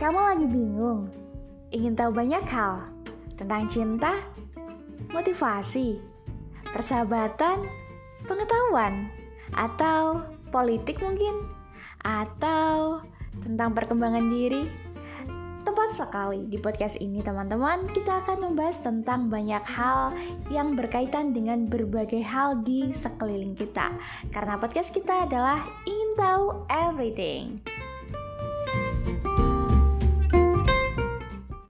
Kamu lagi bingung? Ingin tahu banyak hal tentang cinta, motivasi, persahabatan, pengetahuan, atau politik mungkin, atau tentang perkembangan diri? Tepat sekali di podcast ini teman-teman kita akan membahas tentang banyak hal yang berkaitan dengan berbagai hal di sekeliling kita Karena podcast kita adalah ingin tahu everything